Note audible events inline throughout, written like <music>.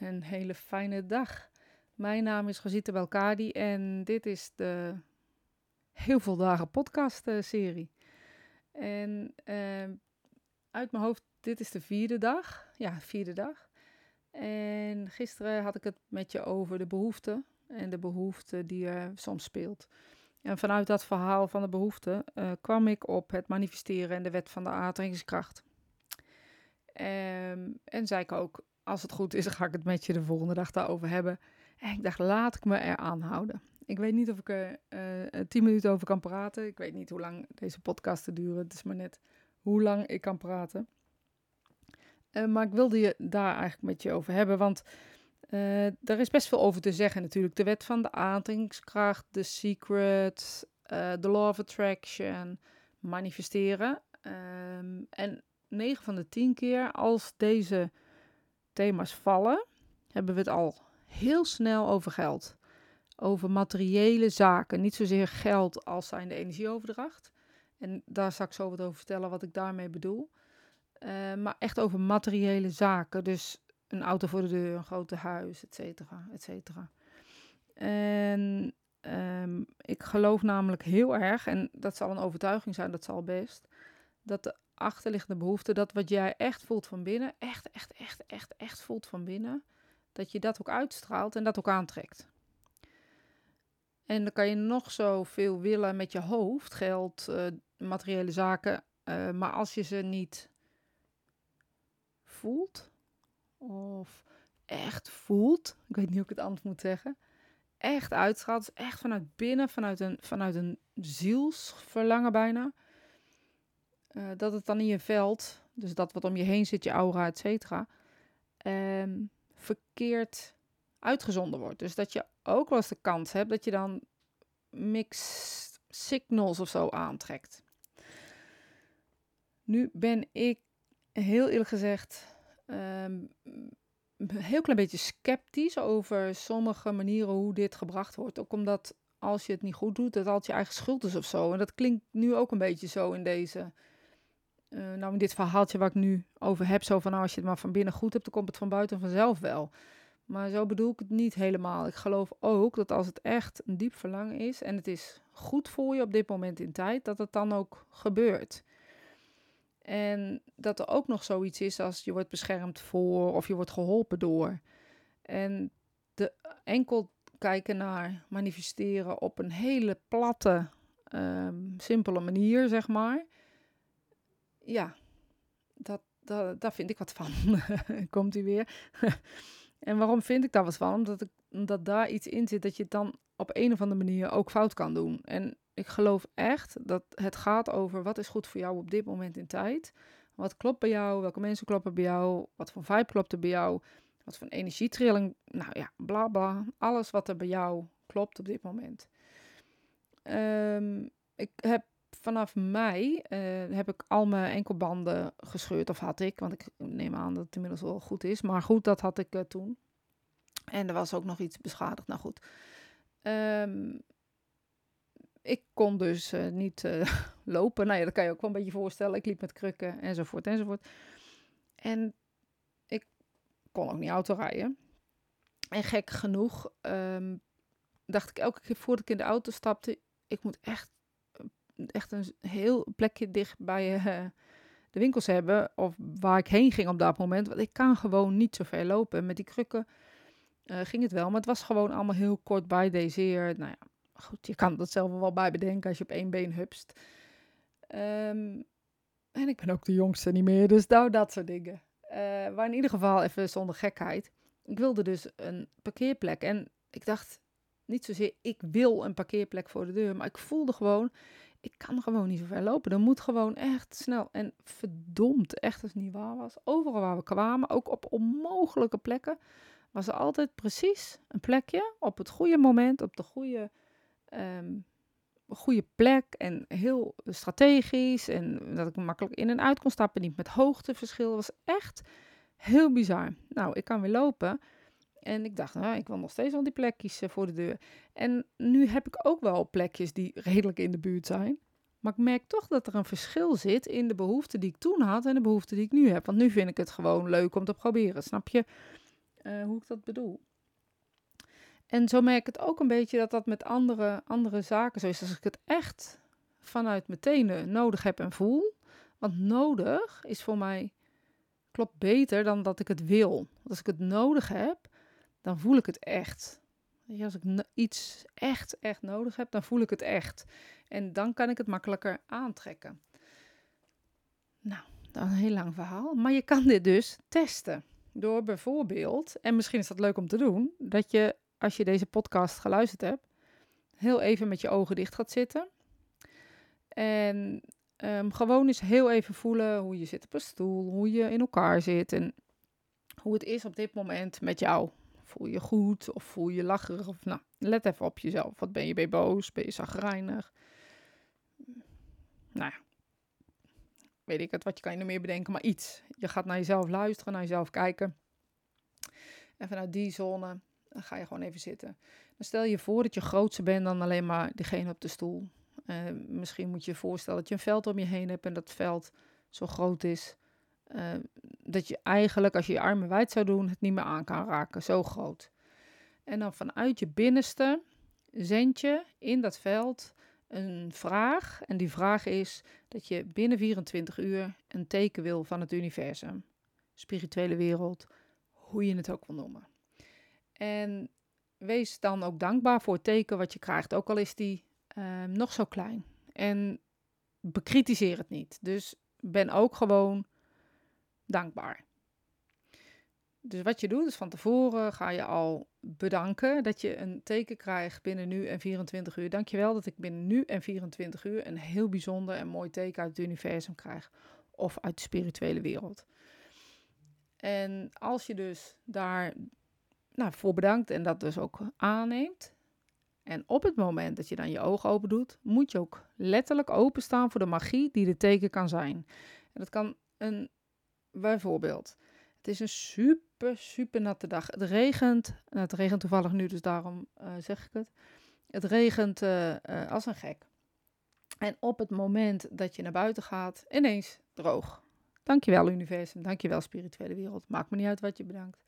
Een hele fijne dag. Mijn naam is Gazita Belkadi en dit is de heel veel dagen podcast eh, serie. En uh, uit mijn hoofd, dit is de vierde dag. Ja, vierde dag. En gisteren had ik het met je over de behoefte en de behoefte die er soms speelt. En vanuit dat verhaal van de behoefte uh, kwam ik op het manifesteren en de wet van de aantrekkingskracht. Um, en zei ik ook, als het goed is, ga ik het met je de volgende dag daarover hebben. En ik dacht, laat ik me eraan houden. Ik weet niet of ik er uh, tien minuten over kan praten. Ik weet niet hoe lang deze podcasten duren. Het is maar net hoe lang ik kan praten. Uh, maar ik wilde je daar eigenlijk met je over hebben, want uh, er is best veel over te zeggen natuurlijk. De wet van de aantrekkingskracht, The Secret, The Law of Attraction, manifesteren. Um, en 9 van de 10 keer als deze thema's vallen, hebben we het al heel snel over geld. Over materiële zaken. Niet zozeer geld als zijn de energieoverdracht. En daar zal ik zo wat over vertellen wat ik daarmee bedoel. Uh, maar echt over materiële zaken. Dus een auto voor de deur, een grote huis, et cetera, et cetera. En um, ik geloof namelijk heel erg, en dat zal een overtuiging zijn, dat zal best, dat de achterliggende behoefte, dat wat jij echt voelt van binnen, echt, echt, echt, echt, echt voelt van binnen, dat je dat ook uitstraalt en dat ook aantrekt. En dan kan je nog zoveel willen met je hoofd, geld, uh, materiële zaken, uh, maar als je ze niet voelt, of echt voelt, ik weet niet hoe ik het anders moet zeggen, echt uitstraalt, dus echt vanuit binnen, vanuit een, vanuit een zielsverlangen bijna, uh, dat het dan in je veld, dus dat wat om je heen zit, je aura, et cetera, um, verkeerd uitgezonden wordt. Dus dat je ook wel eens de kans hebt dat je dan mixed signals of zo aantrekt. Nu ben ik heel eerlijk gezegd um, een heel klein beetje sceptisch over sommige manieren hoe dit gebracht wordt. Ook omdat als je het niet goed doet, dat altijd je eigen schuld is of zo. En dat klinkt nu ook een beetje zo in deze uh, nou, in dit verhaaltje waar ik nu over heb, zo van nou, als je het maar van binnen goed hebt, dan komt het van buiten vanzelf wel. Maar zo bedoel ik het niet helemaal. Ik geloof ook dat als het echt een diep verlangen is en het is goed voor je op dit moment in tijd, dat het dan ook gebeurt. En dat er ook nog zoiets is als je wordt beschermd voor of je wordt geholpen door. En de enkel kijken naar manifesteren op een hele platte, um, simpele manier, zeg maar ja, dat, dat, daar vind ik wat van. <laughs> Komt hij weer. <laughs> en waarom vind ik daar wat van? Omdat, ik, omdat daar iets in zit dat je dan op een of andere manier ook fout kan doen. En ik geloof echt dat het gaat over wat is goed voor jou op dit moment in tijd. Wat klopt bij jou? Welke mensen kloppen bij jou? Wat voor vibe klopt er bij jou? Wat voor energietrilling? Nou ja, bla bla. Alles wat er bij jou klopt op dit moment. Um, ik heb vanaf mei uh, heb ik al mijn enkelbanden gescheurd. Of had ik, want ik neem aan dat het inmiddels wel goed is. Maar goed, dat had ik uh, toen. En er was ook nog iets beschadigd. Nou goed. Um, ik kon dus uh, niet <laughs> lopen. Nou ja, dat kan je ook wel een beetje voorstellen. Ik liep met krukken enzovoort enzovoort. En ik kon ook niet auto rijden. En gek genoeg um, dacht ik elke keer voordat ik in de auto stapte... ik moet echt echt een heel plekje dicht bij uh, de winkels hebben. Of waar ik heen ging op dat moment. Want ik kan gewoon niet zo ver lopen. Met die krukken uh, ging het wel. Maar het was gewoon allemaal heel kort bij deze. Nou ja, goed, je kan dat zelf wel bij bedenken als je op één been hupst. Um, en ik ben ook de jongste niet meer. Dus nou, dat soort dingen. Uh, maar in ieder geval even zonder gekheid. Ik wilde dus een parkeerplek. En ik dacht niet zozeer, ik wil een parkeerplek voor de deur. Maar ik voelde gewoon, ik kan gewoon niet zo ver lopen. Er moet gewoon echt snel. En verdomd, echt als het niet waar was. Overal waar we kwamen, ook op onmogelijke plekken, was er altijd precies een plekje op het goede moment, op de goede, um, goede plek. En heel strategisch. En dat ik makkelijk in en uit kon stappen. Niet met hoogteverschil. Was echt heel bizar. Nou, ik kan weer lopen. En ik dacht, nou, ik wil nog steeds wel die plekjes eh, voor de deur. En nu heb ik ook wel plekjes die redelijk in de buurt zijn. Maar ik merk toch dat er een verschil zit in de behoeften die ik toen had en de behoeften die ik nu heb. Want nu vind ik het gewoon leuk om te proberen, snap je? eh, hoe ik dat bedoel. En zo merk ik het ook een beetje dat dat met andere, andere zaken zo is. Als ik het echt vanuit mijn tenen nodig heb en voel. Want nodig is voor mij, klopt beter dan dat ik het wil. Als ik het nodig heb, dan voel ik het echt. Als ik iets echt, echt nodig heb, dan voel ik het echt. En dan kan ik het makkelijker aantrekken. Nou, dat is een heel lang verhaal. Maar je kan dit dus testen. Door bijvoorbeeld, en misschien is dat leuk om te doen, dat je als je deze podcast geluisterd hebt, heel even met je ogen dicht gaat zitten. En um, gewoon eens heel even voelen hoe je zit op een stoel, hoe je in elkaar zit en hoe het is op dit moment met jou. Voel je goed of voel je lacherig? Of, nou, let even op jezelf. Wat ben je, bij boos? Ben je zagrijnig? Nou ja, weet ik het, wat je kan je er meer bedenken, maar iets. Je gaat naar jezelf luisteren, naar jezelf kijken. En vanuit die zone ga je gewoon even zitten. Dan stel je voor dat je grootser bent dan alleen maar degene op de stoel. Uh, misschien moet je je voorstellen dat je een veld om je heen hebt en dat veld zo groot is. Uh, dat je eigenlijk, als je je armen wijd zou doen, het niet meer aan kan raken. Zo groot. En dan vanuit je binnenste zend je in dat veld een vraag. En die vraag is dat je binnen 24 uur een teken wil van het universum. Spirituele wereld, hoe je het ook wil noemen. En wees dan ook dankbaar voor het teken wat je krijgt, ook al is die ehm, nog zo klein. En bekritiseer het niet. Dus ben ook gewoon dankbaar. Dus wat je doet, is van tevoren ga je al bedanken dat je een teken krijgt binnen nu en 24 uur. Dankjewel dat ik binnen nu en 24 uur een heel bijzonder en mooi teken uit het universum krijg. Of uit de spirituele wereld. En als je dus daar nou, voor bedankt en dat dus ook aanneemt. En op het moment dat je dan je ogen open doet, moet je ook letterlijk openstaan voor de magie die de teken kan zijn. En dat kan een, bijvoorbeeld, het is een super, super natte dag. Het regent, het regent toevallig nu, dus daarom uh, zeg ik het. Het regent uh, uh, als een gek. En op het moment dat je naar buiten gaat, ineens droog. Dankjewel universum, dankjewel spirituele wereld. Maakt me niet uit wat je bedankt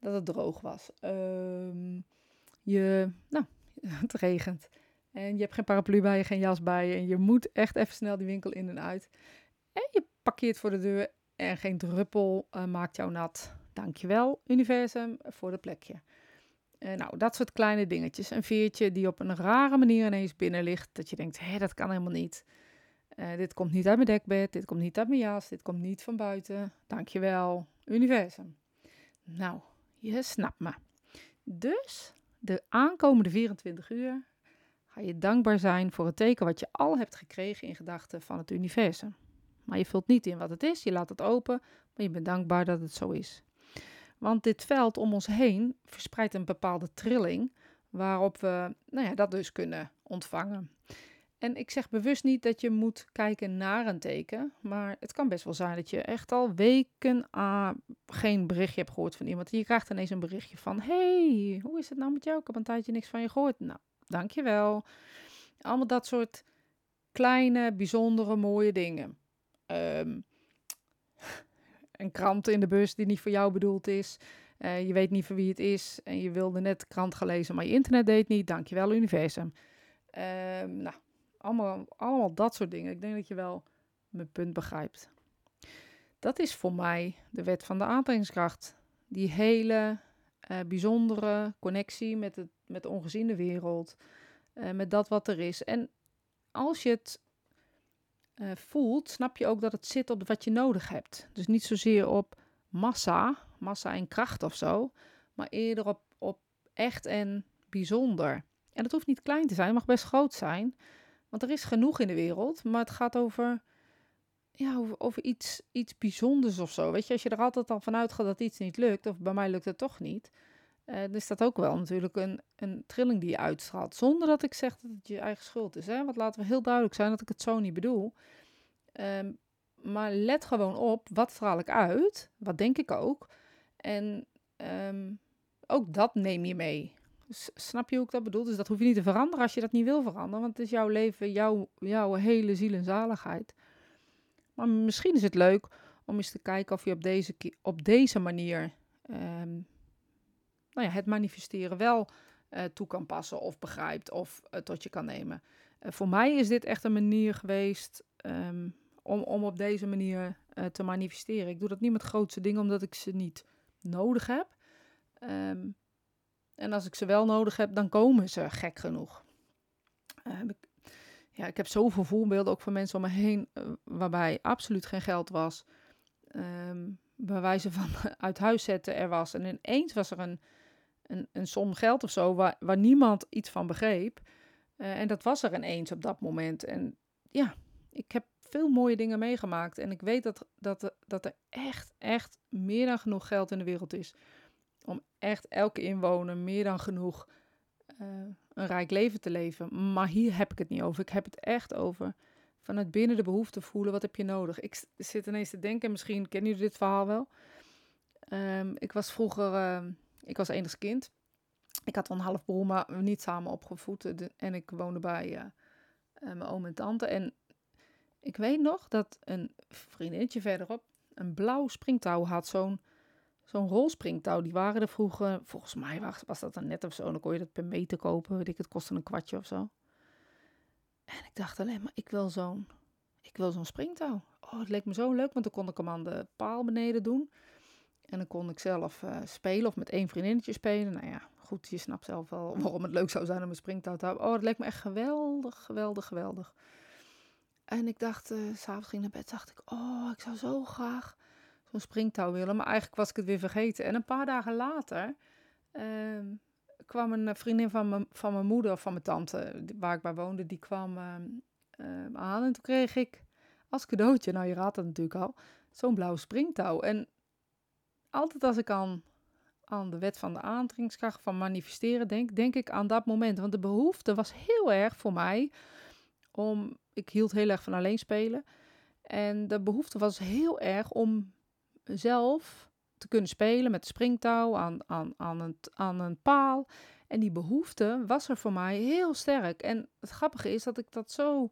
dat het droog was. Um, je, nou, <laughs> het regent. En je hebt geen paraplu bij je, geen jas bij je. En je moet echt even snel die winkel in en uit. En je parkeert voor de deur en geen druppel uh, maakt jou nat. Dankjewel, universum, voor het plekje. Uh, nou, dat soort kleine dingetjes. Een veertje die op een rare manier ineens binnen ligt. Dat je denkt, hé, dat kan helemaal niet. Uh, dit komt niet uit mijn dekbed, dit komt niet uit mijn jas, dit komt niet van buiten. Dankjewel, universum. Nou, je snapt me. Dus de aankomende 24 uur ga je dankbaar zijn voor het teken wat je al hebt gekregen in gedachten van het universum. Maar je vult niet in wat het is, je laat het open, maar je bent dankbaar dat het zo is. Want dit veld om ons heen verspreidt een bepaalde trilling waarop we nou ja, dat dus kunnen ontvangen. En ik zeg bewust niet dat je moet kijken naar een teken, maar het kan best wel zijn dat je echt al weken ah, geen berichtje hebt gehoord van iemand. Je krijgt ineens een berichtje van, hey, hoe is het nou met jou? Ik heb een tijdje niks van je gehoord. Nou, dankjewel. Allemaal dat soort kleine, bijzondere, mooie dingen. Een krant in de bus die niet voor jou bedoeld is. Uh, je weet niet voor wie het is en je wilde net krant gelezen, maar je internet deed niet. Dankjewel, universum. Um, nou, allemaal, allemaal dat soort dingen. Ik denk dat je wel mijn punt begrijpt. Dat is voor mij de wet van de aantrekkingskracht. Die hele uh, bijzondere connectie met, het, met de ongeziene wereld. Uh, met dat wat er is. En als je het uh, voelt, snap je ook dat het zit op wat je nodig hebt. Dus niet zozeer op massa, massa en kracht of zo. Maar eerder op, op echt en bijzonder. En dat hoeft niet klein te zijn, het mag best groot zijn. Want er is genoeg in de wereld, maar het gaat over, ja, over, over iets, iets bijzonders of zo. Weet je, als je er altijd al vanuit gaat dat iets niet lukt, of bij mij lukt het toch niet, uh, dan is dat ook wel natuurlijk een, een trilling die je uitstraalt. Zonder dat ik zeg dat het je eigen schuld is. Hè? Want laten we heel duidelijk zijn dat ik het zo niet bedoel. Um, maar let gewoon op, wat straal ik uit? Wat denk ik ook? En um, ook dat neem je mee. Snap je hoe ik dat bedoel? Dus dat hoef je niet te veranderen als je dat niet wil veranderen. Want het is jouw leven, jouw, jouw hele ziel en zaligheid. Maar misschien is het leuk om eens te kijken of je op deze, op deze manier um, nou ja, het manifesteren wel uh, toe kan passen of begrijpt of uh, tot je kan nemen. Uh, voor mij is dit echt een manier geweest um, om, om op deze manier te manifesteren. Ik doe dat niet met grootste dingen omdat ik ze niet nodig heb. Um, en als ik ze wel nodig heb, dan komen ze gek genoeg. ik, ja, ik heb zoveel voorbeelden ook van mensen om me heen waarbij absoluut geen geld was. Um, bij wijze van <laughs> uit huis zetten er was. En ineens was er een, een, een som geld of zo waar, waar niemand iets van begreep. Uh, en dat was er ineens op dat moment. En ja, ik heb veel mooie dingen meegemaakt. En ik weet dat, dat, dat er echt, echt meer dan genoeg geld in de wereld is. Om echt elke inwoner meer dan genoeg uh, een rijk leven te leven. Maar hier heb ik het niet over. Ik heb het echt over vanuit binnen de behoefte voelen. Wat heb je nodig? Ik zit ineens te denken, misschien kennen jullie dit verhaal wel. Um, ik was vroeger, uh, ik was enigszins kind. Ik had een half broer, maar niet samen opgevoed. en ik woonde bij uh, mijn oom en tante. En ik weet nog dat een vriendinnetje verderop een blauw springtouw had. Zo'n zo'n rolspringtouw. Die waren er vroeger, volgens mij was, was dat een net of zo. Dan kon je dat per meter kopen. Weet ik, het kostte een kwartje of zo. En ik dacht alleen maar, ik wil zo'n, ik wil zo'n springtouw. Oh, het leek me zo leuk, want dan kon ik hem aan de paal beneden doen. En dan kon ik zelf uh, spelen of met één vriendinnetje spelen. Nou ja, goed, je snapt zelf wel <laughs> waarom het leuk zou zijn om een springtouw te hebben. Oh, het leek me echt geweldig, geweldig, geweldig. En ik dacht, uh, s'avonds ging ik naar bed, dacht ik, oh, ik zou zo graag zo'n springtouw willen. Maar eigenlijk was ik het weer vergeten. En een paar dagen later uh, kwam een vriendin van mijn, van mijn moeder of van mijn tante, waar ik bij woonde, die kwam uh, uh, aan. En toen kreeg ik als cadeautje, nou je raadt het natuurlijk al, zo'n blauw springtouw. En altijd als ik aan, de wet van de aantrekkingskracht van manifesteren denk, denk ik aan dat moment. Want de behoefte was heel erg voor mij om, ik hield heel erg van alleen spelen. En de behoefte was heel erg om zelf te kunnen spelen met springtouw aan, aan, aan, een, aan een paal. En die behoefte was er voor mij heel sterk. En het grappige is dat ik dat zo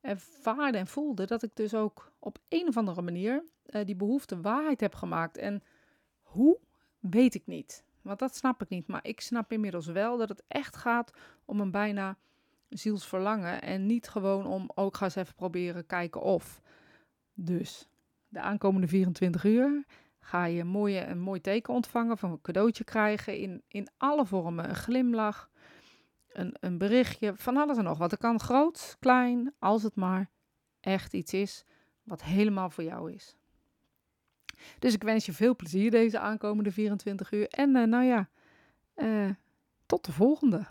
ervaarde en voelde, dat ik dus ook op een of andere manier uh, die behoefte waarheid heb gemaakt. En hoe, weet ik niet. Want dat snap ik niet. Maar ik snap inmiddels wel dat het echt gaat om een bijna zielsverlangen. En niet gewoon om, ook oh, ga eens even proberen kijken of. Dus de aankomende 24 uur ga je een, mooie, een mooi teken ontvangen, van een cadeautje krijgen in, in alle vormen. Een glimlach, een, een berichtje, van alles en nog wat. Het kan groot, klein, als het maar echt iets is wat helemaal voor jou is. Dus ik wens je veel plezier deze aankomende 24 uur. En uh, nou ja, uh, tot de volgende.